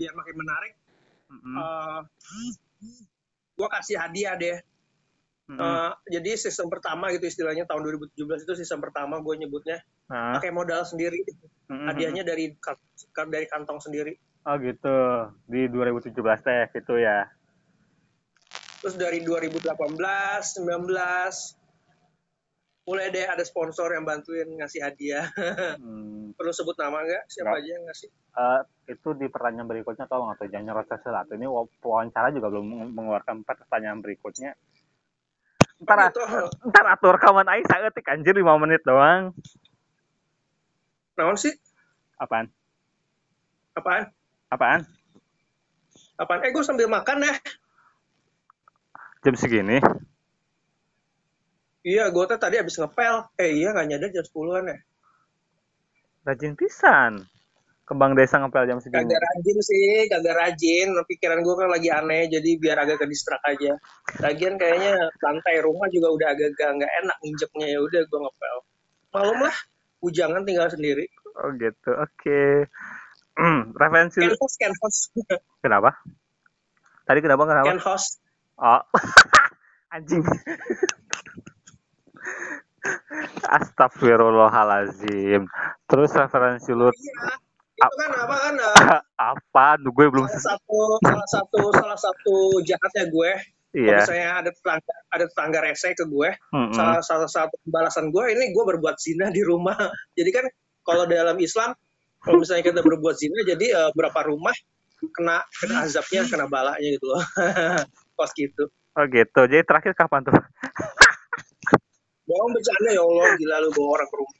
biar makin menarik Mm-mm. eh gue kasih hadiah deh Mm-mm. Eh, jadi sistem pertama gitu istilahnya tahun 2017 itu sistem pertama gue nyebutnya Nah, pakai modal sendiri mm-mm. hadiahnya dari dari kantong sendiri Oh gitu. Di 2017 teh gitu ya. terus dari 2018 19 mulai deh ada sponsor yang bantuin ngasih hadiah Hmm, perlu sebut nama nggak siapa Nggak. aja yang ngasih eh, itu di pertanyaan berikutnya tolong atau jangan nyerocos lah. Ini wa- wawancara juga belum meng- mengeluarkan pertanyaan berikutnya. Ntar, Oh, ntar atur kawan Aing saeutik anjir 5 menit doang. naon sih Apaan? apaan Apaan? apaan eh gue sambil makan ya Jam segini? Iya gue tuh tadi habis ngepel eh iya nggak nyadar jam 10an ya Rajin pisan. Kembang desa ngepel jam segini. kagak rajin sih kagak rajin pikiran gue kan lagi aneh jadi biar agak ke distrak aja lagian kayaknya lantai rumah juga udah agak-agak nggak enak nginjeknya ya udah gue ngepel malum lah bujangan tinggal sendiri Oh gitu. Oke. Hmm, referensi canvas canvas kenapa? Tadi kenapa kenapa? canvas Oh. Anjing. Astagfirullahalazim. Terus referensi lu iya itu kan apa kan eh, apa? Duh, gue belum salah satu salah satu salah satu jahatnya gue Iya. misalnya ada tetangga ada tetangga rese ke gue Mm-mm. salah, salah satu balasan gue ini gue berbuat zina di rumah jadi kan kalau dalam Islam kalau misalnya kita berbuat zina jadi eh, berapa rumah kena kena azabnya kena balanya gitu loh pas gitu Oh gitu. Jadi terakhir kapan tuh? Bohong bercanda ya Allah gila lu bawa orang ke rumah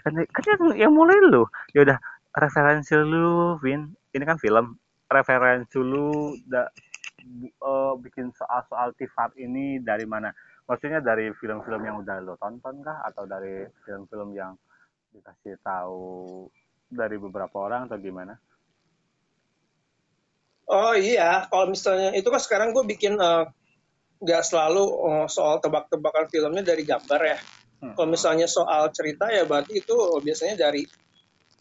Kan, kan yang, yang mulai lu. Ya udah referensi lu, Vin. Ini kan film. Referensi lu da, bu- eh, bikin soal-soal tifat ini dari mana? Maksudnya dari film-film yang udah lo tonton kah? Atau dari film-film yang dikasih tahu dari beberapa orang atau gimana? oh iya kalau misalnya itu kan sekarang gue bikin eh, nggak selalu eh, soal tebak-tebakan filmnya dari gambar ya. Hmm. kalau misalnya soal cerita ya berarti itu biasanya dari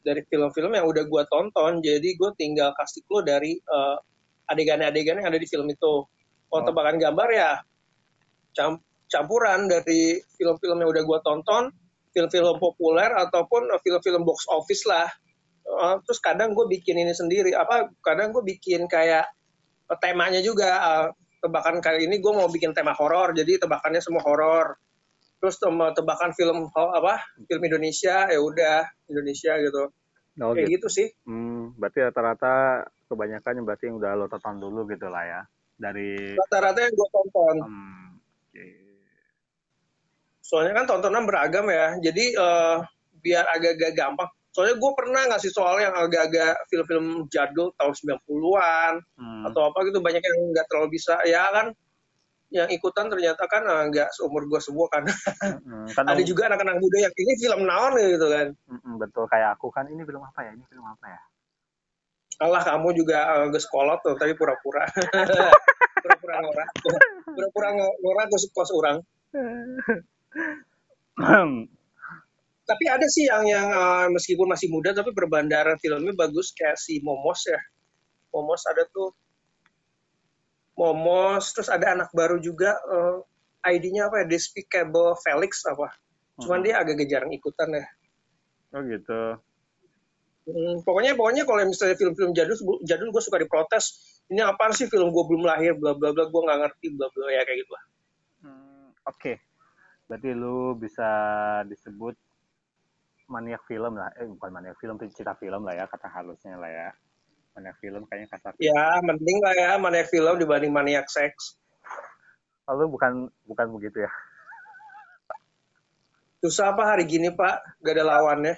dari film-film yang udah gue tonton. Jadi gue tinggal kasih clue dari eh, adegan-adegan yang ada di film itu. Kalau Oh. tebakan gambar ya cam- campuran dari film-film yang udah gue tonton film-film populer ataupun film-film box office lah. Eh, terus kadang gue bikin ini sendiri. Apa kadang gue bikin kayak eh, temanya juga eh, tebakan kali ini gue mau bikin tema horor jadi tebakannya semua horor terus tebakan film apa film Indonesia ya udah Indonesia gitu Oh kayak gitu sih Hmm, berarti rata-rata kebanyakan yang berarti yang udah lo tonton dulu gitu lah ya. Dari rata-rata yang gue tonton hmm, oke. soalnya kan tontonan beragam ya jadi eh, biar agak-agak gampang soalnya gue pernah ngasih soal yang agak-agak film-film jadul tahun 90-an Hmm, atau apa gitu banyak yang nggak terlalu bisa. Ya kan yang ikutan ternyata kan eh, nggak seumur gue semua kan. Mm, kan ada juga anak-anak muda yang ini film naon gitu kan. Mm-mm, betul kayak aku kan ini film apa ya? Ini film apa ya? Allah kamu juga uh, geskolot tuh tapi pura-pura. Pura-pura ngora pura-pura ngo- ngora gue kos orang tapi ada sih yang yang uh, meskipun masih muda tapi berbandaran filmnya bagus kayak si Momos ya. Momos ada tuh. Momos terus ada anak baru juga uh, ID-nya apa ya? Despicable Felix apa? Cuman dia agak jarang ikutan ya. Oh gitu. Hmm, pokoknya pokoknya kalau misalnya film-film jadul jadul gue suka diprotes. Ini apaan sih film gue belum lahir bla bla bla gue nggak ngerti bla bla ya kayak gitu lah. Hmm, Oke. Berarti lu bisa disebut maniak film lah. Eh bukan maniak film, pencipta film lah ya kata halusnya lah ya. Maniak film kayaknya kasar. ya mending lah ya maniak film dibanding maniak seks Lalu bukan bukan begitu ya. susah apa hari gini pak gak ada lawannya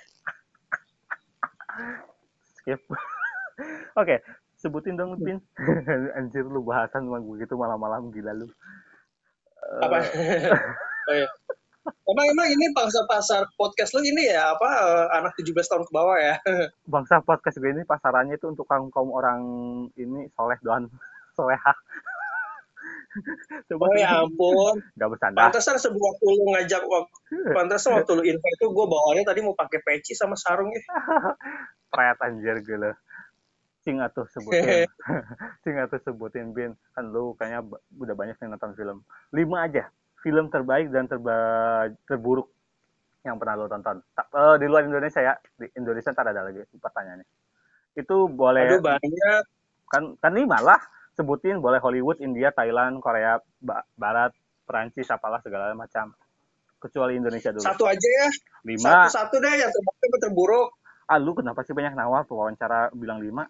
Skip. Oke, sebutin dong Pin. Anjir lu bahasan emang begitu malam-malam gila lu. Eh, apa oh, iya. Emang emang ini bangsa pasar podcast lu ini ya apa eh, anak 17 tahun ke bawah ya bangsa podcast gue ini pasarannya itu untuk kaum kaum orang ini soleh doan solehah. Coba oh ya ampun Gak bercanda. pantesan sebuah waktu lu ngajak waktu pantesan waktu lu invite tuh gue bawaannya tadi mau pakai peci sama sarung ya Pret anjir gitu. Cing atuh sebutin. Cing atuh sebutin Bin. Kan lu kayaknya udah banyak yang nonton film. Lima aja. Film terbaik dan terba terburuk yang pernah lu tonton. Ta- eh, di luar Indonesia ya. Di Indonesia ntar ada lagi pertanyaannya. Itu boleh Aduh banyak. kan kan lima lah. Sebutin boleh Hollywood, India, Thailand, Korea, Ba- Barat, Perancis, apalah segala macam. Kecuali Indonesia dulu. Satu aja ya. Lima. Satu-satu deh yang terbaik terburuk. Ah lu kenapa sih banyak nawar tuh wawancara bilang lima?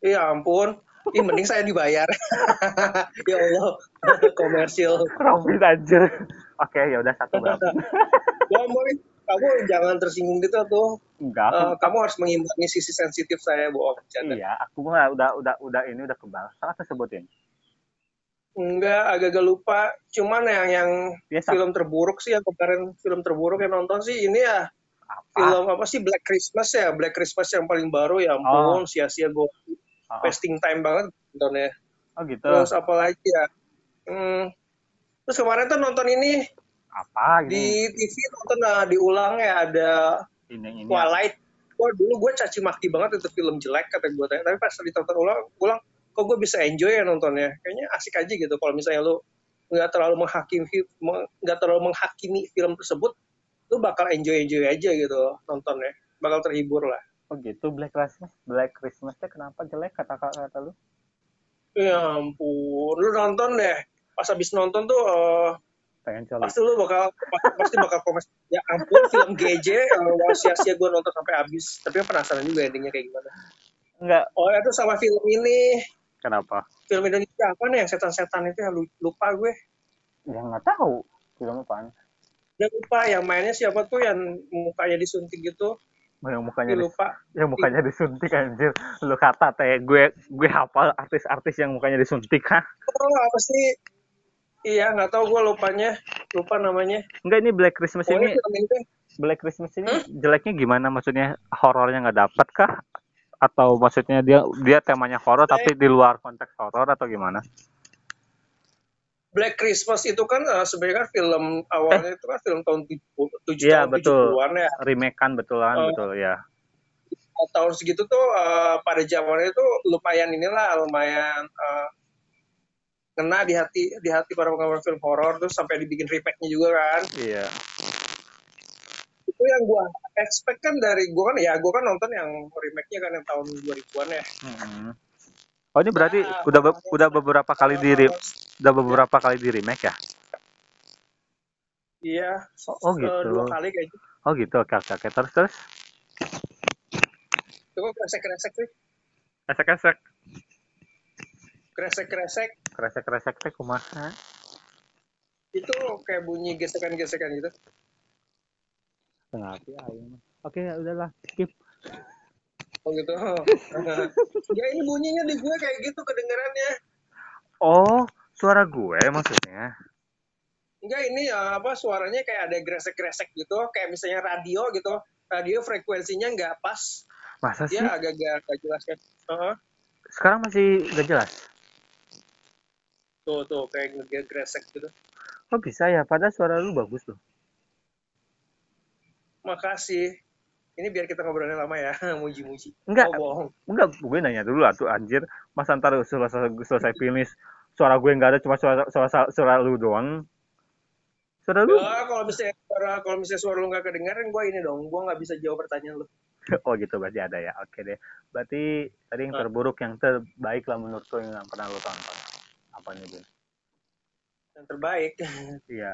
Iya ampun. Ih, mending saya dibayar. ya Allah, komersil. Robin anjir. Oke, ya udah satu berapa? Ya, Boy, kamu jangan tersinggung gitu tuh. Enggak, aku, kamu harus mengimbangi sisi sensitif saya. Bercanda. iya, aku mah udah udah udah ini udah kebal. Salah sebutin. Enggak, agak-agak lupa. Cuman yang yang Biasa. film terburuk sih yang kemarin film terburuk yang nonton sih ini ya Apa? film apa sih Black Christmas ya Black Christmas yang paling baru ya ampun sia-sia gue Oh, wasting time banget nontonnya. oh gitu. Terus apa lagi ya? Hmm, terus kemarin tuh nonton ini Apa di ini? TV nonton nah, diulang ya ada Ini ini. Twilight. Wah dulu gue caci maki banget itu film jelek kata gue tanya. Tapi pas ditonton ulang, ulang kok gue bisa enjoy ya nontonnya. Kayaknya asik aja gitu kalau misalnya lu nggak terlalu menghakimi nggak terlalu menghakimi film tersebut, lu bakal enjoy enjoy aja gitu nontonnya. Bakal terhibur lah. Oh gitu Black Christmas. Black Christmas teh kenapa jelek kata kata, lu? Ya ampun, lu nonton deh. Pas habis nonton tuh eh, Pengen coli. pasti lu bakal pasti bakal komen ya ampun film GJ eh, wah sia-sia gue nonton sampai habis. Tapi penasaran juga endingnya kayak gimana. Enggak. Oh itu sama film ini Kenapa? film Indonesia apa nih yang setan-setan itu ya lu- lupa gue Ya nggak tahu. Film apaan? udah lupa yang mainnya siapa tuh yang mukanya disuntik gitu Yang mukanya lupa. yang mukanya disuntik anjir. Lu kata teh gue gue hafal artis-artis yang mukanya disuntik ha? oh apa sih? Iya nggak tahu gue lupanya. Lupa namanya. Enggak ini Black Christmas pokoknya ini Black Christmas ini jeleknya gimana? Maksudnya horornya nggak dapat kah? Atau maksudnya dia dia temanya horor tapi di luar konteks horor atau gimana Black Christmas itu kan eh, sebenarnya kan film awalnya itu kan film tahun 7 Iya, tahun betul. 70-an ya remake kan betulan Oh. betul ya tahun segitu tuh eh, pada zamannya itu lumayan inilah lumayan eh, kena di hati di hati para penggemar film horor terus sampai dibikin remake-nya juga kan iya itu yang gua expect kan dari gua kan ya gua kan nonton yang remake-nya kan yang tahun 2000-an ya. Mm-mm. oh ini berarti Ya, udah be- udah beberapa kali di Eh, udah beberapa kali di remake ya Iya. Oh, eh, gitu. Dua kali kayaknya. oh gitu oke oke oke terus terus Itu kok kresek-kresek nih. kresek kresek Kresek-kresek kresek kresek teh kumaha itu kayak bunyi gesekan-gesekan gitu. Setengah hati aing mah. oke ya udahlah skip Oh gitu. ya ini bunyinya di gue kayak gitu kedengerannya. oh suara gue maksudnya Enggak ini eh, apa suaranya kayak ada gresek-gresek gitu, kayak misalnya radio gitu. Radio frekuensinya nggak pas, masa sih dia agak-agak nggak jelas kan. Heeh. sekarang masih gak jelas Tuh tuh kayak ngegresek gitu. kok bisa ya padahal suara lu bagus loh Makasih. Ini biar kita ngobrolnya lama ya, muji-muji. Enggak. Oh, bohong. Enggak, gue nanya dulu lah tuh anjir. Masa ntar selesai, selesai finish suara gue nggak ada cuma suara, suara, suara lu doang. Suara lu? Ya, kalau misalnya suara kalau misalnya suara lu nggak kedengeran, gue ini dong, gue nggak bisa jawab pertanyaan lu. Oh gitu berarti ada ya. Oke deh. Berarti tadi yang terburuk yang terbaik lah menurut lo yang pernah lo tonton. Apa nih, Bin? Yang terbaik. Iya.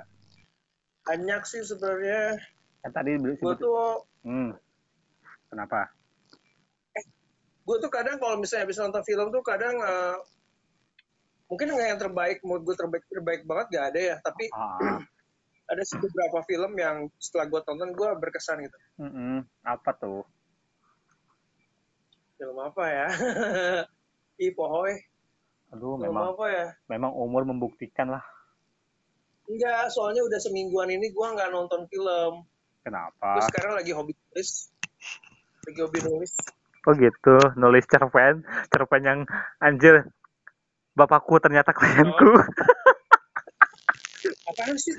Banyak sih sebenarnya. Yang tadi Gue tuh, Hmm. Kenapa? gue tuh kadang kalau misalnya habis nonton film tuh kadang eh, mungkin nggak yang terbaik, menurut gue terbaik terbaik banget gak ada ya. Tapi Ah. ada beberapa film yang setelah gue tonton gue berkesan gitu. Mm-mm. Apa tuh? Film apa ya? Ih, pohoy. Aduh, Film memang apa ya? memang umur membuktikan lah. Enggak, soalnya udah semingguan ini gue nggak nonton film. Kenapa? Gue sekarang lagi hobi nulis. Lagi hobi nulis. Oh gitu, nulis cerpen, cerpen yang anjir. Bapakku ternyata klienku. Apaan sih?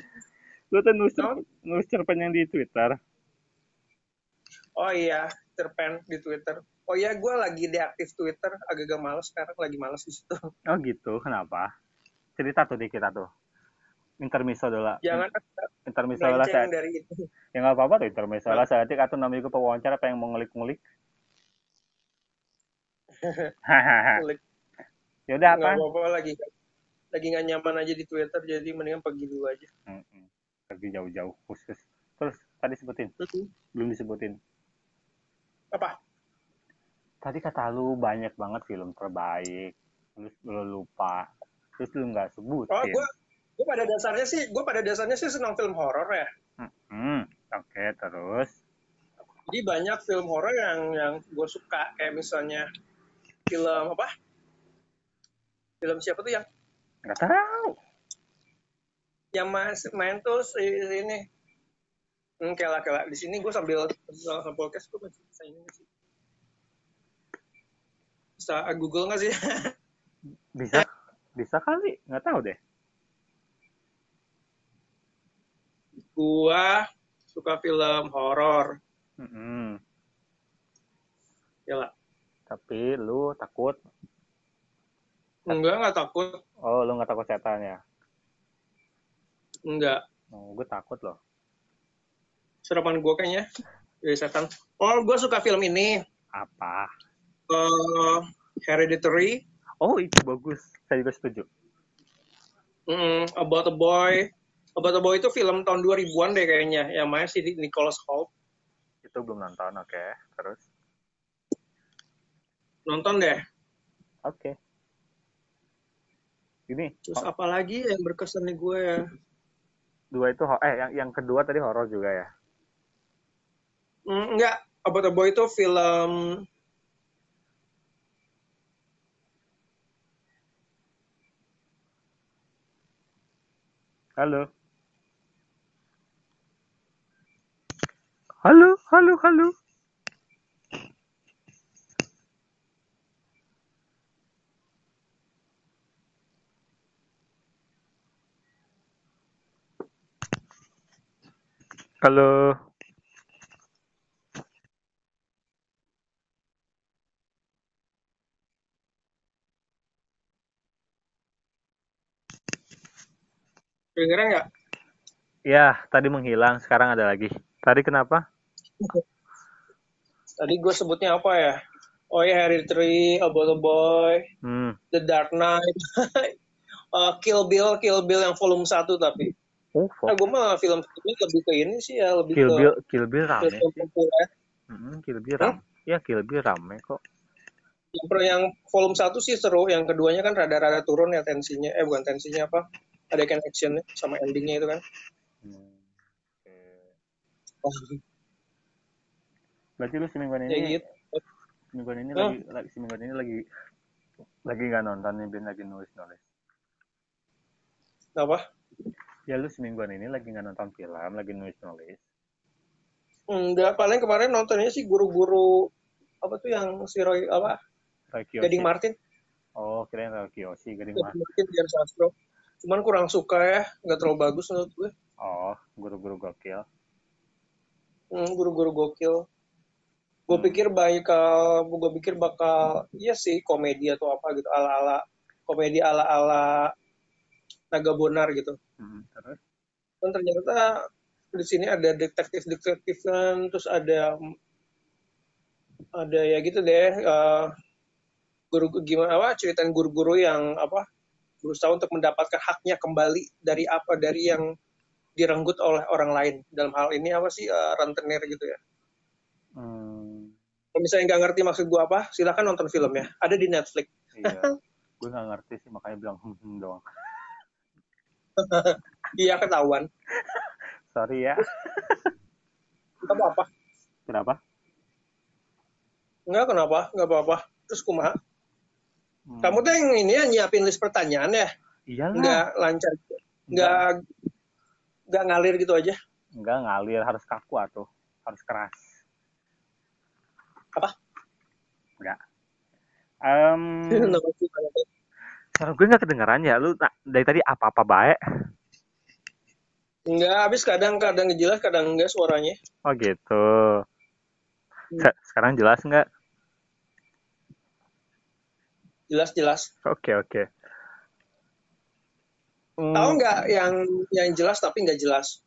Lu tuh nulis, nulis cerpen yang di Twitter. Oh iya, cerpen di Twitter. Oh ya, gue lagi deaktif Twitter, agak-agak males sekarang, lagi males di situ. Oh gitu, kenapa? Cerita tuh dikit tuh. Intermiso dulu. Jangan intermiso lah saya. dari itu. Ya nggak apa-apa tuh intermiso lah saya atau namanya gue pewawancara pengen mau ngulik-ngulik. ya udah apa? Nggak apa-apa lagi. Lagi nggak nyaman aja di Twitter, jadi mendingan pergi dulu aja. Mm -mm. Pergi jauh-jauh khusus. Terus tadi sebutin? Belum disebutin. Apa? tadi kata lu banyak banget film terbaik terus lu lupa terus lu nggak sebutin oh gue gue pada dasarnya sih gue pada dasarnya sih senang film horor ya hmm, oke okay, terus jadi banyak film horor yang yang gue suka kayak misalnya film apa film siapa tuh yang nggak tahu yang mas main tuh ini hmm, kela kela di sini gue sambil sambil podcast gue masih bisa ini sih bisa Google nggak sih? bisa, bisa kali, nggak tahu deh. Gua suka film horor. Mm -hmm. Ya lah. Tapi lu takut? Enggak, nggak takut. Oh, lu nggak takut setan ya? Enggak. Oh, gue takut loh. Serapan gue kayaknya dari setan. Oh, gue suka film ini. Apa? uh, Hereditary. Oh itu bagus, saya juga setuju. Mm, About a Boy. About a Boy itu film tahun 2000-an deh kayaknya, yang main si Nicholas Hoult. Itu belum nonton, oke. Okay. Terus? Nonton deh. Oke. Okay. Ini. Terus oh. apa lagi yang berkesan di gue ya? Dua itu, eh yang yang kedua tadi horor juga ya? Mm, enggak, About a Boy itu film Halo. Halo, halo, halo. Halo. Kedengeran nggak? Ya, tadi menghilang, sekarang ada lagi. Tadi kenapa? Tadi gue sebutnya apa ya? Oh ya, Hereditary, About a Boy, hmm. The Dark Knight, uh, Kill Bill, Kill Bill yang volume 1 tapi. Oh, nah, gue mah film ini lebih ke ini sih ya, lebih Kill ke Bill, Kill Bill rame film populer. Hmm, Kill Bill rame. Ya, Kill Bill rame kok. Yang, yang volume 1 sih seru, yang keduanya kan rada-rada turun ya tensinya. Eh, bukan tensinya apa? ada kan actionnya sama endingnya itu kan hmm. okay. berarti lu semingguan ini ya, gitu. semingguan ini oh. lagi, lagi semingguan ini lagi lagi nggak nonton nih lagi nulis nulis apa ya lu semingguan ini lagi nggak nonton film lagi nulis nulis enggak paling kemarin nontonnya sih guru-guru apa tuh yang si Roy apa? Roy Gading Martin. Oh kirain Roy Kiyoshi Gading Martin Martin biar sastro. Cuman kurang suka ya nggak terlalu bagus menurut gue. Oh guru-guru gokil. Hmm, guru-guru gokil. Gue hmm. pikir bakal gue pikir bakal iya sih komedi atau apa gitu ala ala komedi ala ala naga bonar gitu. Hmm, dan ternyata di sini ada detektif detektif kan terus ada ada ya gitu deh uh, guru gimana apa ceritain guru-guru yang apa berusaha untuk mendapatkan haknya kembali dari apa dari yang direnggut oleh orang lain. Dalam hal ini apa sih uh, rentenir gitu ya. Hmm. kalau misalnya nggak ngerti maksud gue apa silahkan nonton filmnya ada di Netflix. Iya. Gue nggak ngerti sih makanya bilang hmm, hmm doang iya ketahuan sorry ya nggak apa-apa kenapa nggak kenapa nggak apa-apa terus kumaha Hmm. Kamu tuh yang ini ya nyiapin list pertanyaan ya? Iya Nggak lancar, nggak nggak ngalir gitu aja? Nggak ngalir, harus kaku atau harus keras. Apa? Nggak. Um, Suara gue nggak kedengeran ya, lu nah, dari tadi apa-apa baik? Enggak, habis kadang-kadang jelas, kadang enggak suaranya. Oh gitu. Hmm. Sekarang jelas enggak? jelas-jelas. Oke oke. Hmm, Tahu nggak yang yang jelas tapi nggak jelas?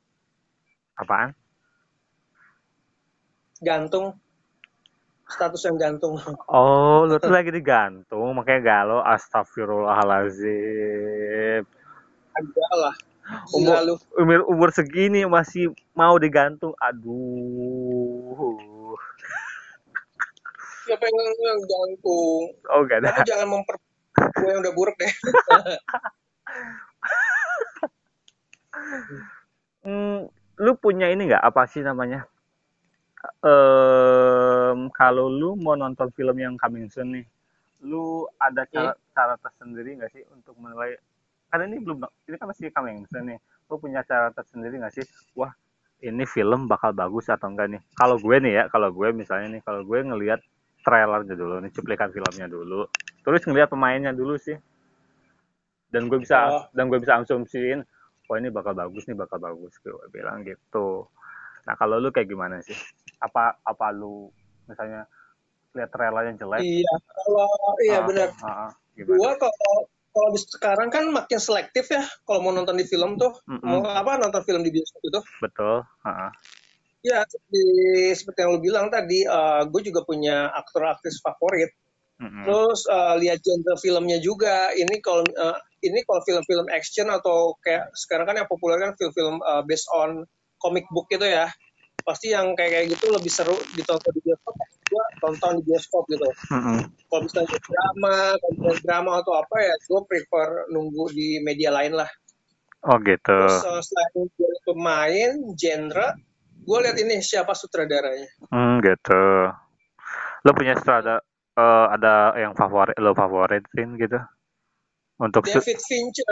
apaan? Gantung. Status yang gantung. Oh, lu tuh lagi digantung, makanya galau. Astagfirullahalazim. Agak lah. Umur, umur umur segini masih mau digantung. Aduh. Siapa yang, yang gantung? Oh, gak ada. Jangan memper gue yang udah buruk deh. Hmm, lu punya ini nggak apa sih namanya? Em, kalau lu mau nonton film yang coming soon nih, lu ada cara cara tersendiri nggak sih untuk menilai? Karena ini belum, ini kan masih coming soon nih. Lu punya cara tersendiri nggak sih? Wah, ini film bakal bagus atau enggak nih? Kalau gue nih ya, kalau gue misalnya nih, kalau gue ngelihat trailernya dulu, nih cuplikan filmnya dulu, terus ngelihat pemainnya dulu sih. Dan gue bisa, Oh. dan gue bisa asumsiin, wah ini bakal bagus nih, bakal bagus. Gue bilang gitu. Nah kalau lu kayak gimana sih? Apa apa lu misalnya lihat trailernya jelek? iya, kalau iya ah, benar. ah, ah? Gua kalau kalau di sekarang kan makin selektif ya kalau mau nonton di film tuh. Mm-mm. Mau apa nonton film di bioskop itu? Betul. ah, ah. Ya, seperti, seperti yang lu bilang tadi, gue juga punya aktor-aktris favorit. Mm-mm. Terus eh, lihat genre filmnya juga. Ini kalau eh, ini kalau film-film action atau kayak sekarang kan yang populer kan film-film eh, based on comic book gitu ya. Pasti yang kayak kayak gitu lebih seru ditonton di bioskop. Gue tonton di bioskop gitu. Mm-mm. Kalau misalnya drama, kalau drama atau apa ya, gue prefer nunggu di media lain lah. Oh gitu. Terus eh, selain dari pemain, genre, gue lihat ini siapa sutradaranya. Hmm, gitu. Lo punya sutradara eh, ada yang favorit lo favoritin gitu? Untuk David Fincher.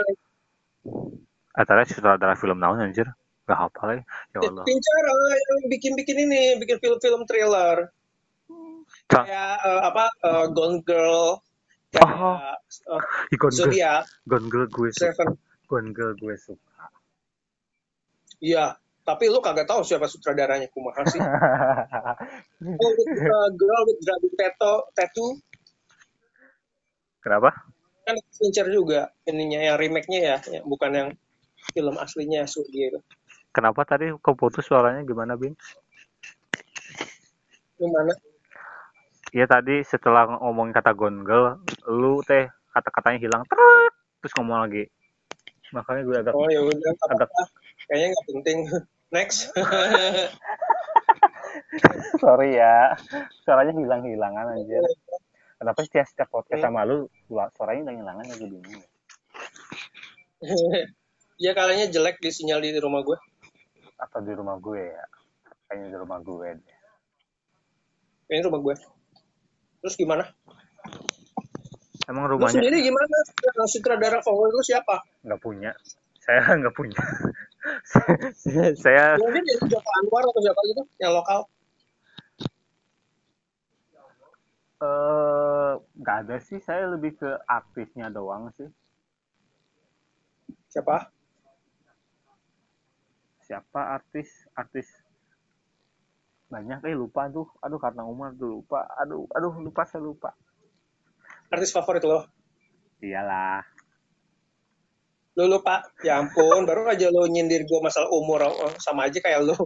antara sutradara film naon anjir? Gak hafal ya. Ya David Allah. Fincher eh, yang bikin-bikin ini, bikin film-film thriller. Ca- Kayak eh, apa, eh, Gone Girl, kayak Oh. eh, Ih, Gone Girl, Zodiac, Gone Girl gue suka. Seven. Gone Girl gue suka. Iya, tapi lu kagak tahu siapa sutradaranya, kumaha sih. With, eh, Girl with Dragon Tattoo, tattoo Kenapa? kan Fincher juga ininya yang remake-nya ya, bukan yang film aslinya itu. Kenapa tadi kau putus suaranya gimana, Bin? Gimana? Iya tadi setelah ngomongin kata Gone Girl, lu teh kata-katanya hilang terus terus ngomong lagi. Makanya gue agak Oh ya udah, agak. Kayaknya nggak penting. Next. sorry ya. Suaranya hilang-hilangan anjir. Kenapa setiap setiap podcast sama lu suaranya hilang hilangan aja bingung. ya kalinya jelek di sinyal di rumah gue. Atau di rumah gue ya. Kayaknya di rumah gue deh. Ini rumah gue. Terus gimana? Emang Lu rumahnya sendiri gimana? Sutradara favorit lu siapa? nggak punya. Saya nggak punya. saya, Mungkin ya Joko Anwar atau siapa gitu, yang lokal. eh nggak ada sih. Saya lebih ke artisnya doang sih. Siapa? Siapa artis? Artis banyak eh lupa tuh. Aduh karena Umar tuh lupa. Aduh aduh lupa saya lupa. Artis favorit lo? Iyalah. Lu lupa? Ya ampun, baru aja lu nyindir gue masalah umur. Sama aja kayak lu.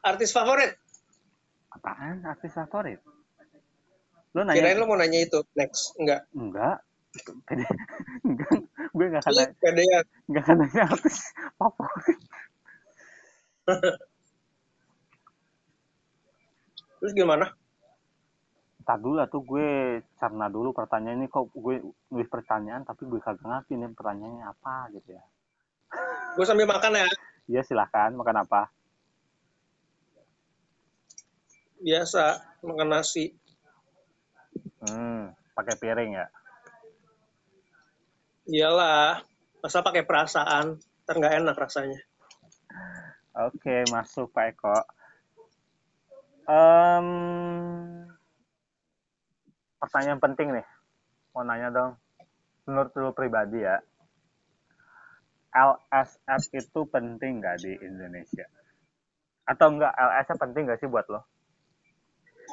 Artis favorit? Apaan artis favorit? Lu nanya Kirain lu mau nanya itu. Next. Enggak. enggak? Enggak. Gue nggak akan nanya, pedean. nggak akan nanya artis favorit. Terus gimana? Ntar dulu lah tuh gue cerna dulu pertanyaan ini kok gue nulis pertanyaan tapi gue kagak ngerti nih pertanyaannya apa gitu ya. Gue sambil makan ya. Iya silahkan makan apa? Biasa, makan nasi. Hmm, pakai piring ya. Iyalah. Masa pakai perasaan? Ntar nggak enak rasanya. Oke, masuk Pak Eko. Em, pertanyaan penting nih. Mau nanya dong. Menurut lu pribadi ya, LSF itu penting nggak di Indonesia? atau enggak LS penting gak sih buat lo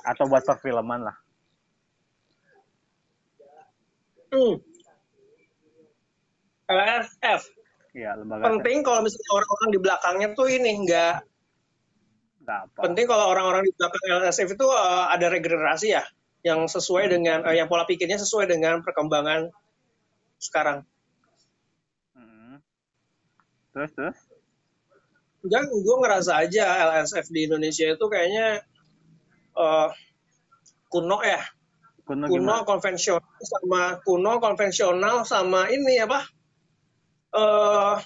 atau buat perfilman lah hmm. LSF Iya, lembaga penting kalau misalnya orang-orang di belakangnya tuh ini enggak apa. penting kalau orang-orang di belakang LSF itu uh, ada regenerasi ya yang sesuai dengan uh, yang pola pikirnya sesuai dengan perkembangan sekarang. Hmm. Terus terus? Enggak, gue ngerasa aja LSF di Indonesia itu kayaknya uh, kuno ya. Kuno, kuno konvensional sama kuno konvensional sama ini apa? Uh,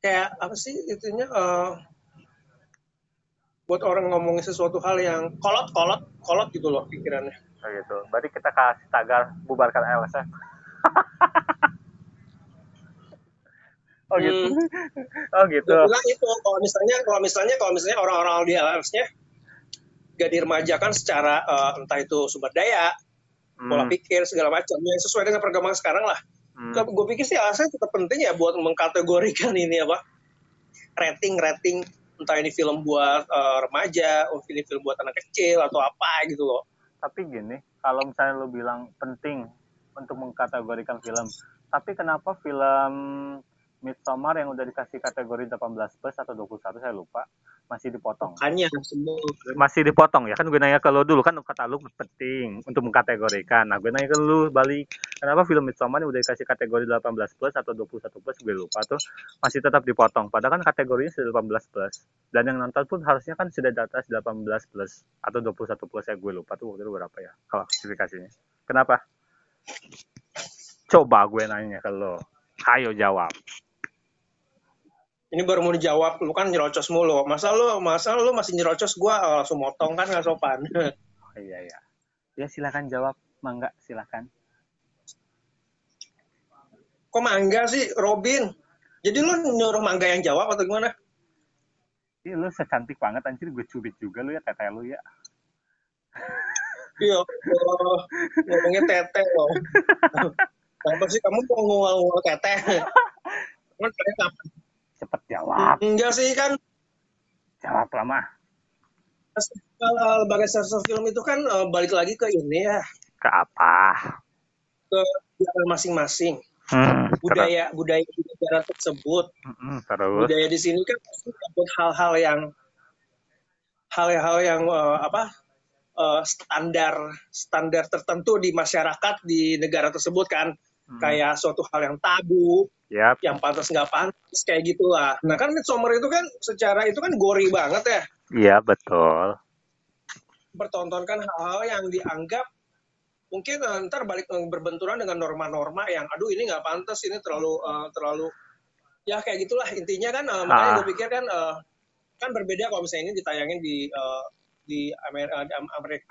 kayak apa sih itunya? Uh, buat orang ngomongin sesuatu hal yang kolot kolot kolot gitu loh pikirannya. Oh gitu. Berarti kita kasih tagar bubarkan LSF. Oh gitu. Hmm. Oh gitu. bilang itu kalau misalnya kalau misalnya kalau misalnya orang-orang di LMS-nya gak diremajakan secara uh, entah itu sumber daya, hmm. pola pikir segala macam yang sesuai dengan perkembangan sekarang lah. Hmm. Gue pikir sih alasannya tetap penting ya buat mengkategorikan ini apa rating rating entah ini film buat uh, remaja, ini film buat anak kecil atau apa gitu loh. Tapi gini, kalau misalnya lo bilang penting untuk mengkategorikan film, tapi kenapa film Midsommar yang udah dikasih kategori 18 plus atau 21 saya lupa masih dipotong. Hanya semua. Masih dipotong ya kan gue nanya ke lo dulu kan kata lu penting untuk mengkategorikan. Nah gue nanya ke lu balik kenapa film Midsommar yang udah dikasih kategori 18 plus atau 21 plus gue lupa tuh masih tetap dipotong. Padahal kan kategorinya sudah 18 plus dan yang nonton pun harusnya kan sudah di atas 18 plus atau 21 plus ya gue lupa tuh waktu itu berapa ya kalau klasifikasinya. Kenapa? Coba gue nanya ke lo. Ayo jawab ini baru mau dijawab lu kan nyerocos mulu masa lu masa lu masih nyerocos gua oh, langsung motong kan nggak sopan oh, iya iya ya silakan jawab mangga silakan kok mangga sih Robin jadi lu nyuruh mangga yang jawab atau gimana Iya lu secantik banget anjir gue cubit juga lu ya teteh lu ya. Iya, ngomongnya teteh loh. Kenapa sih kamu mau ngomong teteh? Kan kapan? Cepet jawab. Enggak sih kan. Jawab lama. Lembaga sensor film itu kan uh, balik lagi ke ini ya. Ke apa? Ke masing-masing. Hmm, budaya terus. budaya di negara tersebut. Hmm, terus. Budaya di sini kan dapat hal-hal yang hal-hal yang uh, apa uh, standar standar tertentu di masyarakat di negara tersebut kan hmm. kayak suatu hal yang tabu yep. yang pantas nggak pantas kayak gitulah nah kan Midsommar itu kan secara itu kan gori banget ya iya betul bertontonkan hal-hal yang dianggap mungkin uh, ntar balik uh, berbenturan dengan norma-norma yang aduh ini nggak pantas ini terlalu uh, terlalu ya kayak gitulah intinya kan uh, makanya ah. gue pikir kan uh, kan berbeda kalau misalnya ini ditayangin di uh, di Amerika,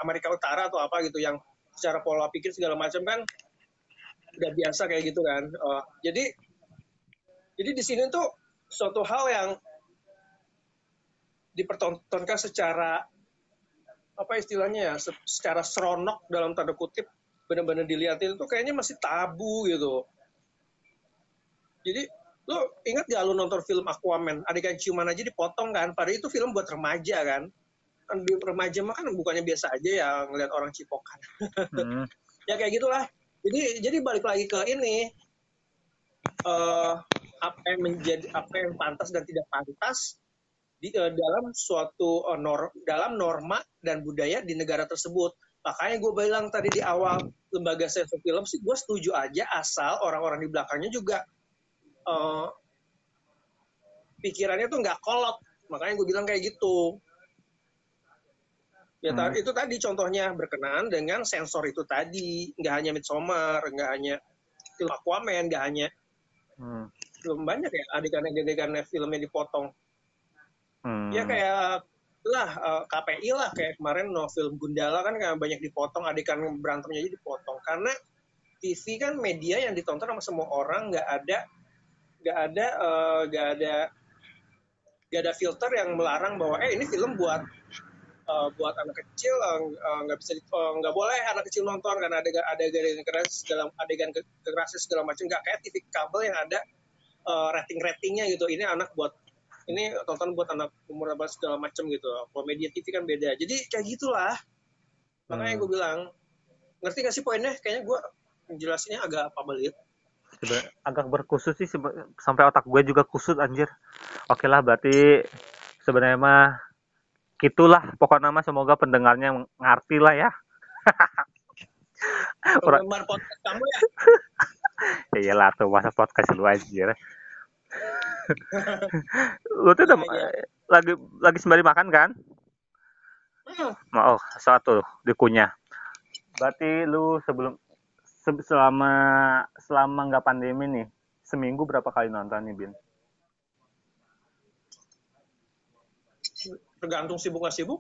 Amerika Utara atau apa gitu yang secara pola pikir segala macam kan udah biasa kayak gitu kan. Uh, jadi jadi di sini tuh suatu hal yang dipertontonkan secara apa istilahnya ya, secara seronok dalam tanda kutip benar-benar dilihatin itu kayaknya masih tabu gitu. Jadi lo ingat gak lo nonton film Aquaman adegan ciuman aja dipotong kan padahal itu film buat remaja kan kan di remaja mah kan bukannya biasa aja ya ngeliat orang cipokan hmm. ya kayak gitulah jadi jadi balik lagi ke ini uh, apa yang menjadi apa yang pantas dan tidak pantas di uh, dalam suatu uh, nor, dalam norma dan budaya di negara tersebut. Makanya gue bilang tadi di awal lembaga sensor film sih gue setuju aja asal orang-orang di belakangnya juga uh, pikirannya tuh nggak kolot. Makanya gue bilang kayak gitu Ya hmm. itu tadi contohnya berkenaan dengan sensor itu tadi, nggak hanya Midsommar, nggak hanya film Aquaman, nggak hanya hmm. film banyak ya adegan-adegan filmnya dipotong. Hmm. Ya kayak lah uh, eh, KPI lah kayak kemarin no film Gundala kan banyak dipotong adegan berantemnya aja dipotong karena TV kan media yang ditonton sama semua orang nggak ada nggak ada uh, nggak ada nggak ada filter yang melarang bahwa eh ini film buat uh, buat anak kecil eh, eh, nggak uh, bisa nggak uh, boleh anak kecil nonton karena ada ada adegan keras dalam adegan kekerasan segala macam. Nggak kayak TV kabel yang ada uh, rating ratingnya gitu. Ini anak buat ini tonton buat anak umur apa segala macem gitu. Kalau media TV kan beda. Jadi kayak gitulah. Makanya Hmm. gue bilang ngerti gak sih poinnya? Kayaknya gue jelasinnya agak apa belit Seben- agak berkusut sih sampai otak gue juga kusut anjir. Oke lah berarti sebenarnya mah gitulah pokoknya mah semoga pendengarnya ngerti lah ya. Penggemar podcast kamu ya? Ya iyalah tuh masa podcast lu anjir lu tuh udah Iya, lagi lagi sembari makan kan? Hmm, mau oh, satu dikunyah. Berarti lu sebelum se- selama selama nggak pandemi nih seminggu berapa kali nonton nih bin tergantung sibuk gak sibuk.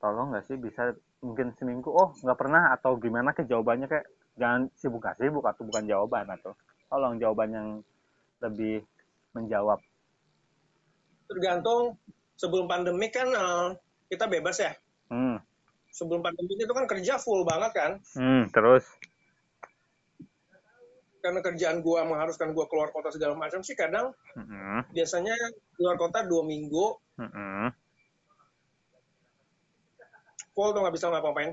Tolong nggak sih bisa mungkin seminggu oh nggak pernah atau gimana ke jawabannya kayak jangan sibuk nggak sibuk atau bukan jawaban atau tolong jawaban yang lebih menjawab. Tergantung sebelum pandemi kan eh, kita bebas ya. Hmm, sebelum pandemi itu kan kerja full banget kan. Hmm terus karena kerjaan gua mengharuskan gua keluar kota segala macam sih kadang hmm, biasanya keluar kota dua minggu. Hmm, full tuh nggak bisa ngapa-ngapain.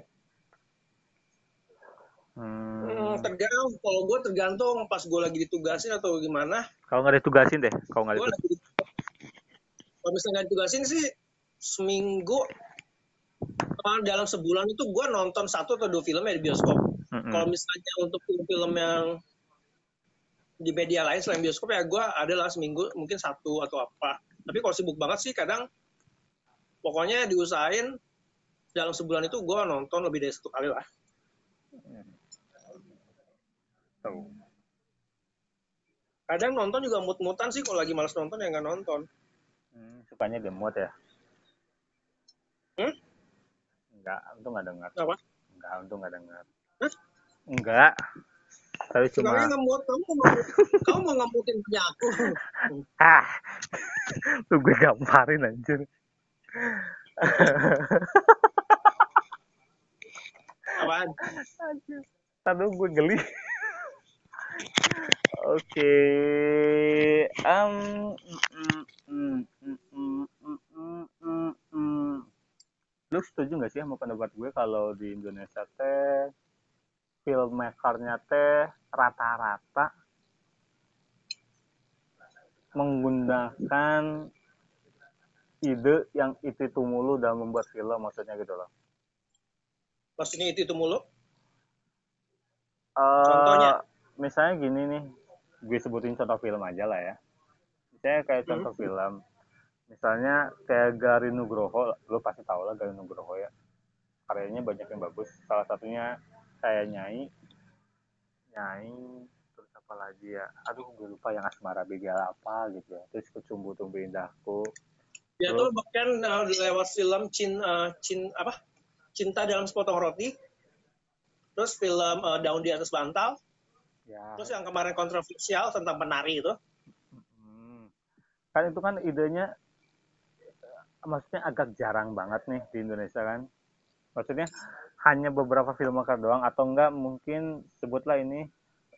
Hmm. Hmm, tergantung. Kalau gue tergantung pas gue lagi ditugasin atau gimana. Kalau nggak ditugasin deh kalau nggak ditugasin. kalau misalnya ditugasin sih seminggu eh, dalam sebulan itu gue nonton satu atau dua film ya di bioskop. Hmm, kalau misalnya untuk film-film yang di media lain selain bioskop ya gue adalah seminggu mungkin satu atau apa. Tapi kalau sibuk banget sih kadang pokoknya diusahain dalam sebulan itu gue nonton lebih dari satu kali lah. Kadang nonton juga mut-mutan sih kalau lagi males nonton ya nggak nonton. Hmm, sukanya demot ya? Hmm? enggak untung nggak dengar apa? Enggak untung nggak dengar Hah? enggak tapi cuma kamu mau kamu mau ngemutin punya aku. Ah. Lu gue gamparin anjir. Apaan? Tadi gue geli oke. Okay. um mm, mm, mm, lu setuju nggak sih sama pendapat gue kalau di Indonesia teh filmmakernya teh rata-rata menggunakan ide yang itu itu mulu dalam membuat film maksudnya gitu loh. Maksudnya itu, itu mulu? Eh, Contohnya? misalnya gini nih, gue sebutin contoh film aja lah ya. Misalnya kayak Hmm. contoh film, misalnya kayak Garin Nugroho, lo pasti tau lah Garin Nugroho ya. Karyanya banyak yang bagus. Salah satunya kayak Nyai, Nyai, terus apa lagi ya? Aduh, gue lupa yang Asmara Begal apa gitu ya. Terus Kecumbu Tumbuh Indahku. Terus? tuh bahkan uh, lewat film Cin, uh, Cin, apa? Cinta dalam sepotong roti. Terus film uh, Daun di atas bantal. Ya. Terus yang kemarin kontroversial tentang penari itu. Hmm. Kan itu kan idenya eh, maksudnya agak jarang banget nih di Indonesia kan. Maksudnya hanya beberapa filmmaker doang atau enggak mungkin sebutlah ini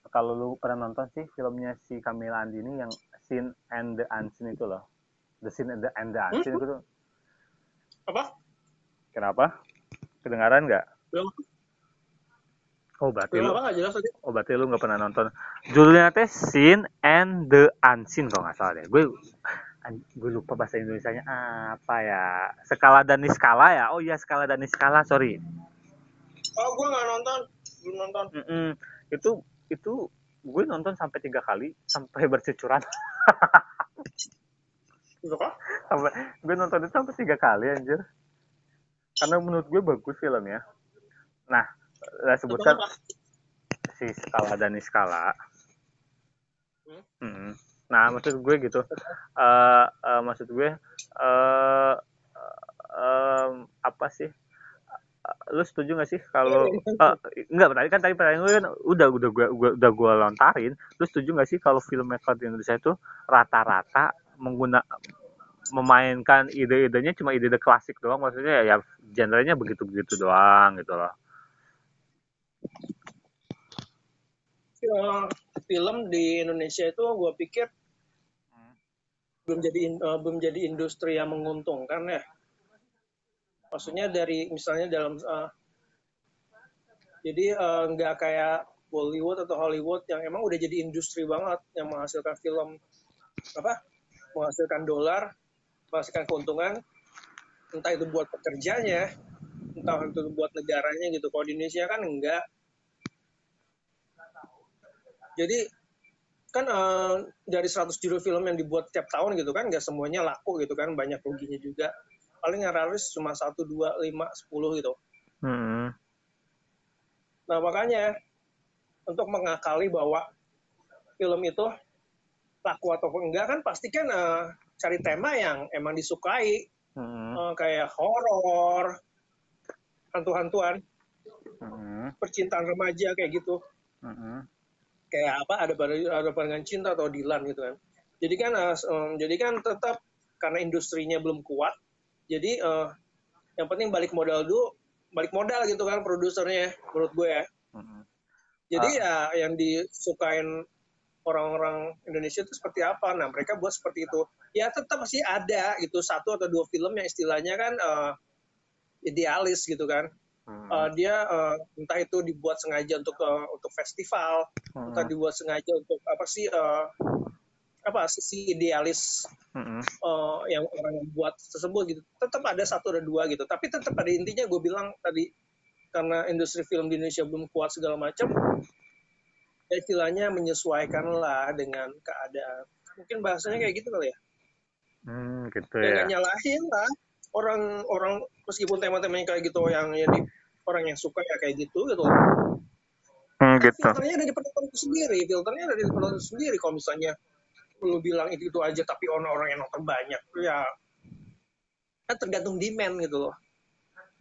kalau lu pernah nonton sih filmnya si Camilla Andini yang Sin and the Unseen itu loh. The Sin and the, and the Unseen itu tuh. Apa? Kenapa? Kedengaran nggak? Film, Oh berarti film lu, apa jelas oh berarti lu nggak pernah nonton. Judulnya teh Sin and the Unseen kalau nggak salah deh. Gue gue lupa bahasa Indonesianya apa ya skala dan niskala ya oh iya skala dan niskala sorry Oh, gue nggak nonton. Belum nonton. Mm-mm. itu itu gue nonton sampai tiga kali sampai bercucuran sampai gue nonton itu sampai tiga kali anjir karena menurut gue bagus filmnya nah saya sebutkan si skala dan niskala Hmm? Mm. nah maksud gue gitu Eh eh, maksud gue eh em, apa sih Eh, lu setuju gak sih kalau eh, enggak tadi kan tadi pertanyaan gue kan udah udah gue gua- udah gue lontarin. Lu setuju gak sih kalau filmmaker di Indonesia itu rata-rata mengguna memainkan ide-idenya cuma ide-ide klasik doang? Maksudnya ya genrenya begitu-begitu doang gitu loh. Eh, film di Indonesia itu gue pikir belum jadi uh, belum jadi industri yang menguntungkan ya maksudnya dari misalnya dalam uh, jadi nggak uh, kayak Bollywood atau Hollywood yang emang udah jadi industri banget yang menghasilkan film apa menghasilkan dolar menghasilkan keuntungan entah itu buat pekerjanya entah itu buat negaranya gitu. Kalau di Indonesia kan enggak jadi kan uh, dari 100 judul film yang dibuat tiap tahun gitu kan nggak semuanya laku gitu kan banyak ruginya juga paling yang realis cuma satu dua lima sepuluh gitu hmm. nah makanya untuk mengakali bahwa film itu laku atau enggak kan pasti kan uh, cari tema yang emang disukai hmm. uh, kayak horor hantu-hantuan hmm. percintaan remaja kayak gitu hmm kayak apa ada ada pandangan cinta atau Dilan gitu kan jadi kan um, jadi kan tetap karena industrinya belum kuat jadi uh, yang penting balik modal dulu balik modal gitu kan produsernya menurut gue ya mm-hmm. jadi ah. ya yang disukain orang-orang Indonesia itu seperti apa nah mereka buat seperti itu ya tetap masih ada gitu satu atau dua film yang istilahnya kan uh, idealis gitu kan Hmm. Uh, dia uh, entah itu dibuat sengaja untuk uh, untuk festival, hmm. entah dibuat sengaja untuk apa sih uh, apa sisi idealis hmm. uh, yang orang yang buat tersebut gitu. Tetap ada satu ada dua gitu. Tapi tetap pada intinya gue bilang tadi karena industri film di Indonesia belum kuat segala macam, ya istilahnya menyesuaikan lah dengan keadaan. Mungkin bahasanya kayak gitu kali ya. Hmm, gitu ya. ya. nyalahin lah orang-orang meskipun tema-temanya kayak gitu yang jadi orang yang suka ya kayak gitu gitu hmm, gitu. filternya ada di penonton sendiri filternya ada di penonton sendiri kalau misalnya lu bilang itu itu aja tapi orang-orang yang nonton banyak ya kan tergantung demand gitu loh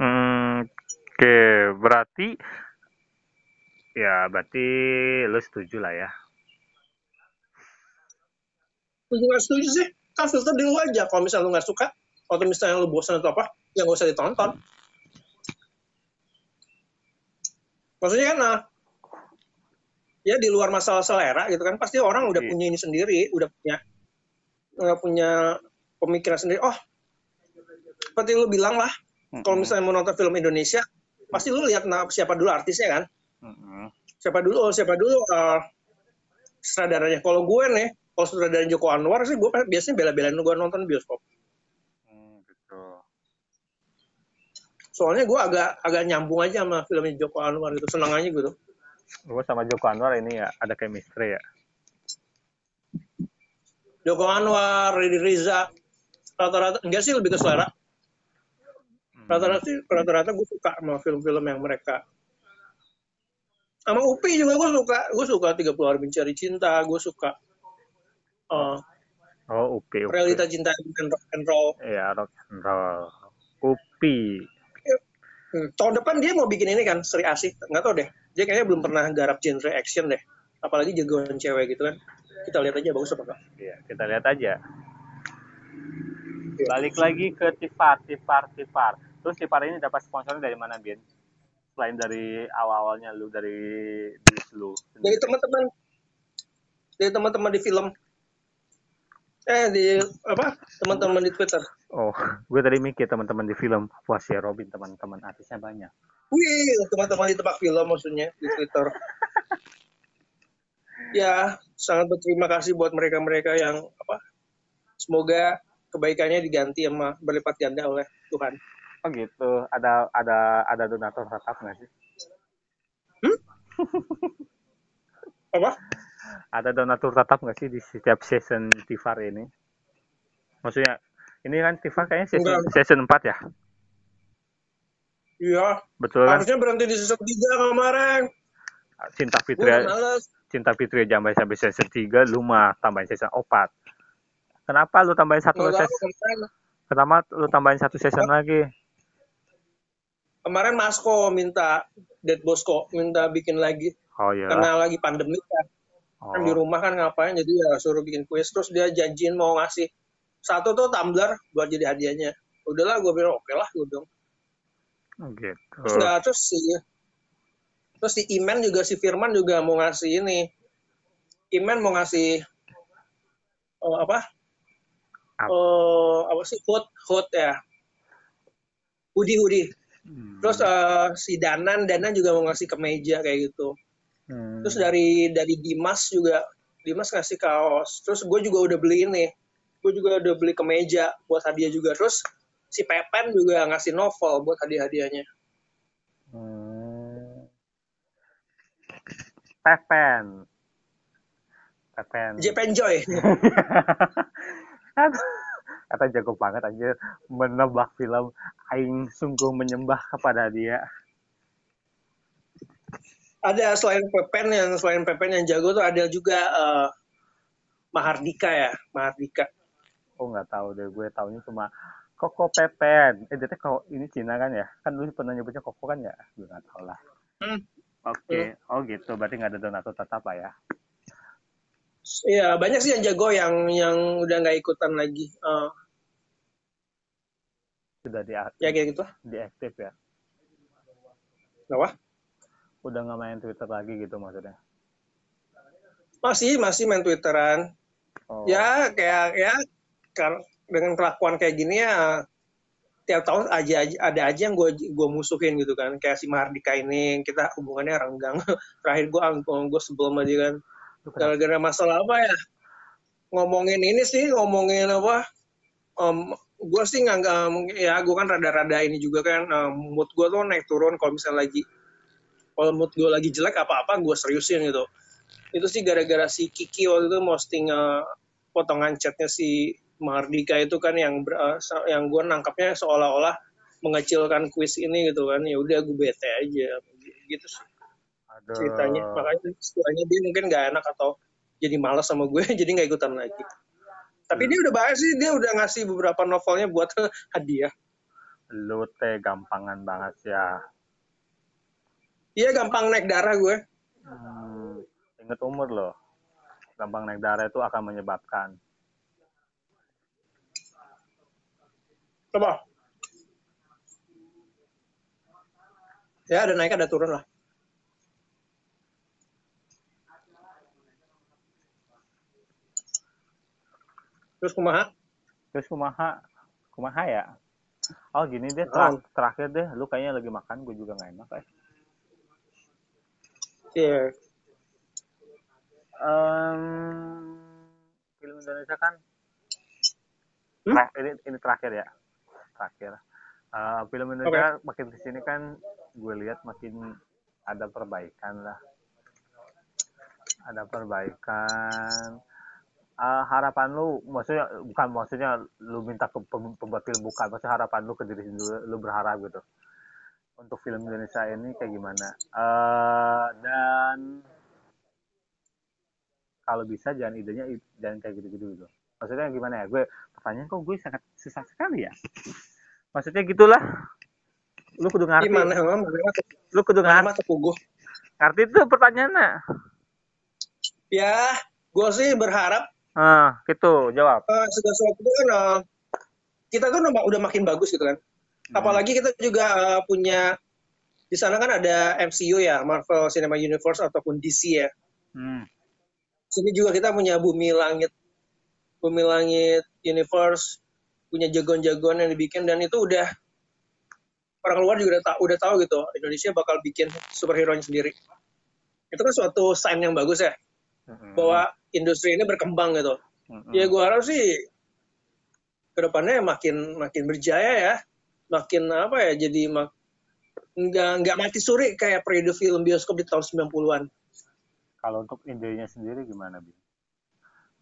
hmm, oke okay. berarti ya berarti lu setuju lah ya setuju nggak setuju sih kan filter di lu aja kalau misalnya lu nggak suka atau misalnya lu bosan atau apa ya nggak usah ditonton maksudnya kan nah, ya di luar masalah selera gitu kan pasti orang udah yeah. punya ini sendiri udah punya udah punya pemikiran sendiri. Oh seperti lu bilang lah mm-hmm. kalau misalnya mau nonton film Indonesia pasti lu lihat nah, siapa dulu artisnya kan? Mm-hmm. siapa dulu? Oh, siapa dulu uh, sutradaranya? Kalau gue nih kalau sutradara Joko Anwar sih gue biasanya bela-belain gue nonton bioskop. Soalnya gue agak agak nyambung aja sama filmnya Joko Anwar itu senang aja gitu gue sama Joko Anwar ini ya ada chemistry ya Joko Anwar Ridi Riza rata-rata enggak sih lebih ke selera hmm. rata-rata sih rata-rata gue suka sama film-film yang mereka sama Upi juga gue suka gue suka 30 hari mencari cinta gue suka uh, oh Upi, Upi realita cinta and rock and roll iya rock and roll Upi Hmm. Tahun depan dia mau bikin ini kan, Sri Asih. Nggak tahu deh. Dia kayaknya belum pernah garap genre action deh. Apalagi jagoan cewek gitu kan. Kita lihat aja bagus apa enggak. Iya, kita lihat aja. Ya. Balik lagi ke Tifar, Tifar, Tifar. Terus Tifar ini dapat sponsornya dari mana, Bian? Selain dari awal-awalnya lu dari di lu. Dari teman-teman. Dari teman-teman di film eh di apa teman-teman di Twitter. Oh, gue tadi mikir teman-teman di film wah si Robin teman-teman artisnya banyak. Wih, teman-teman di tempat film maksudnya di Twitter. ya, sangat berterima kasih buat mereka-mereka yang apa? Semoga kebaikannya diganti sama berlipat ganda oleh Tuhan. Oh gitu. Ada ada ada donatur tetap nggak sih? Hmm? apa? ada donatur tetap nggak sih di setiap season Tifar ini? Maksudnya ini kan Tifar kayaknya season, season 4 ya? Iya. Betul kan? Harusnya berhenti di season 3 kemarin. Cinta Fitri Cinta Fitri sampai sampai season 3 lu mah tambahin season 4. Kenapa lu tambahin satu season? Kenapa lu tambahin satu season lagi? Kemarin Masko minta Dead Bosco minta bikin lagi. Oh iya. Karena lagi pandemi kan. Oh. Kan di rumah kan ngapain jadi ya suruh bikin kuis terus dia janjiin mau ngasih satu tuh tumbler buat jadi hadiahnya. Udahlah gue bilang oke okay lah gue dong. Oh, gitu. Terus nggak terus si terus si Iman juga si Firman juga mau ngasih ini. Iman mau ngasih oh, apa? Apa? eh, apa sih hood hood ya hoodie hoodie Hmm. terus eh, si Danan Danan juga mau ngasih kemeja kayak gitu Hmm. terus dari dari Dimas juga Dimas ngasih kaos terus gue juga udah beli ini gue juga udah beli kemeja buat hadiah juga terus si Pepen juga ngasih novel buat hadiah-hadiahnya Hmm. Pepen. Pepen. Japan Joy Kata- jago banget aja menebak film aing sungguh menyembah kepada dia. ada selain Pepen yang selain Pepen yang jago tuh ada juga eh, Mahardika ya Mahardika Oh nggak tahu deh, gue taunya cuma Koko Pepen. Eh, dia teh kok ini Cina kan ya? Kan dulu pernah nyebutnya Koko kan ya? Gue nggak tahu lah. Hmm. Oke, oh gitu. Berarti nggak ada donatur tetap lah ya? Iya banyak sih yang jago yang yang udah nggak ikutan lagi Eh, Sudah di ya kayak gitu diaktif ya? Kenapa? Udah nggak main Twitter lagi gitu maksudnya? masih masih main Twitteran Oh. ya kayak ya kar- dengan kelakuan kayak gini ya tiap tahun aja, aja ada aja yang gue gue musuhin gitu kan. Kayak si Mahardika ini kita hubungannya renggang. Terakhir gue gue sebelum aja kan. Gara-gara masalah apa ya? Ngomongin ini sih ngomongin apa? Um, gue sih nggak nggak- ya gue kan rada-rada ini juga kan. Um, mood gue tuh naik turun kalau misalnya lagi kalau mood gue lagi jelek apa-apa gue seriusin gitu. Itu sih gara-gara si Kiki waktu itu posting uh, potongan chatnya si Mardika itu kan yang uh, sa- yang gue nangkapnya seolah-olah mengecilkan kuis ini gitu kan ya udah gue bete aja gitu sih Aduh. ceritanya makanya istilahnya dia mungkin nggak enak atau jadi malas sama gue jadi nggak ikutan lagi tapi dia udah bahas sih dia udah ngasih beberapa novelnya buat hadiah Lu teh gampangan banget ya. iya gampang naik darah gue Hmm, ingat umur loh. Gampang naik darah itu akan menyebabkan. Coba ya ada naik ada turun lah terus kumaha Terus kumaha, kumaha ya? Oh gini deh, Oh. terak- terakhir deh, lu kayaknya lagi makan, gue juga nggak enak eh. Iya. Em, film Indonesia kan, Hmm? Tra- ini, ini terakhir ya, terakhir. Eh, film Indonesia makin ke sini kan, gue lihat makin ada perbaikan lah. Ada perbaikan. Eh, harapan lu, maksudnya bukan maksudnya lu minta ke pem- pembuat film bukan, maksudnya harapan lu ke diri sendiri, lu berharap gitu. Untuk film Indonesia ini kayak gimana? Eh, dan kalau bisa jangan idenya jangan kayak gitu-gitu gitu. Maksudnya gimana ya? Gue pertanyaan kok gue sangat susah sekali ya. Maksudnya gitulah. Lu kudu ngerti. gimana emang Lu kudu ngerti. Ngerti itu pertanyaannya. ya gue sih berharap Ah, gitu, jawab. eh, segala sesuatu itu kan eh, kita kan udah, udah makin bagus gitu kan Hmm. apalagi kita juga eh, punya di sana kan ada MCU ya Marvel Cinematic Universe ataupun DC ya Hmm. sini juga kita punya Bumi Langit Bumi Langit Universe punya jagoan-jagoan yang dibikin dan itu udah orang luar juga udah tahu, udah tahu gitu Indonesia bakal bikin superhero sendiri itu kan suatu sign yang bagus ya Mm-mm. bahwa industri ini berkembang gitu Mm-mm. ya gue harap sih ke depannya makin makin berjaya ya makin apa ya jadi mak nggak nggak mati suri kayak periode film bioskop di tahun 90-an Kalau untuk idenya sendiri gimana, Bi?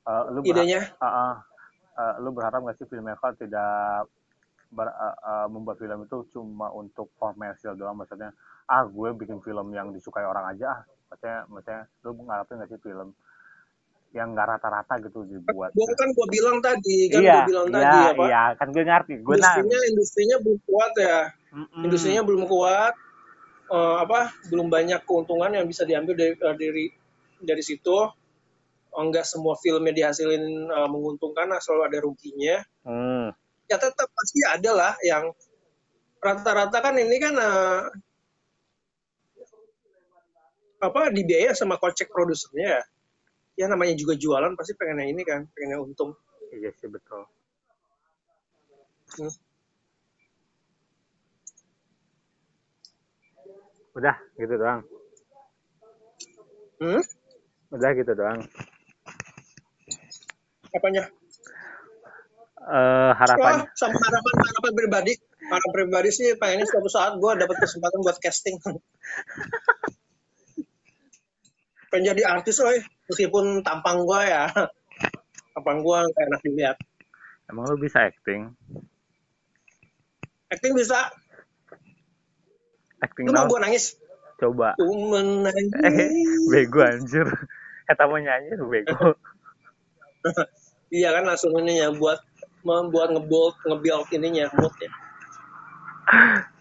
Eh, lu idenya Ah, ah. Eh, lu berharap nggak sih filmmaker tidak ber- eh, eh, membuat film itu cuma untuk komersial doang? Maksudnya, ah gue bikin film yang disukai orang aja ah. Maksudnya, maksudnya lu ngarepin nggak sih film yang nggak rata-rata gitu dibuat? gue kan gue bilang tadi kan iya, gue bilang iya, tadi apa iya, kan gue ngerti. Gue nah, industrinya industrinya belum kuat ya Mm-mm. industrinya belum kuat Eh, apa belum banyak keuntungan yang bisa diambil dari dari dari situ enggak semua filmnya dihasilin eh, menguntungkan selalu ada ruginya Hmm. ya tetap pasti ada lah yang rata-rata kan ini kan eh, apa dibiaya sama kocek produsernya ya. ya namanya juga jualan pasti pengen yang ini kan pengen yang untung Iya sih betul. Hmm. Udah, gitu doang. Hmm? Udah gitu doang. Apanya? Eh harapan Wah, sama harapan harapan pribadi. Harapan pribadi sih pengennya suatu saat gue dapat kesempatan buat casting. Pengen jadi artis loh, meskipun tampang gue ya, tampang gue kayak enak dilihat. emang lu bisa acting? Acting bisa, Acting lu mau gue nangis? Coba. Ku menangis. Eh, bego anjir. Kata mau nyanyi lu bego. Iya kan langsung ini ya buat membuat ngebold ngebuild ininya moodnya.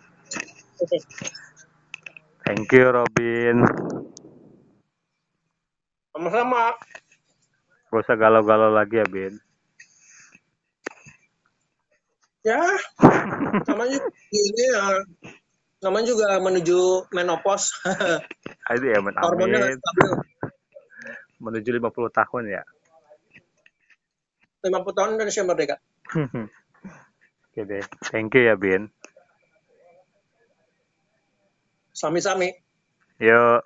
Thank you Robin. Sama-sama. Gak usah galau-galau lagi ya, Bin. Ya, namanya juga ini ya. Namanya juga menuju menopause. Aduh ya, amin. Hormonnya. Menuju 50 tahun ya. 50 tahun Indonesia merdeka. Oke deh. Thank you ya, Bin. Sami-sami. Yuk.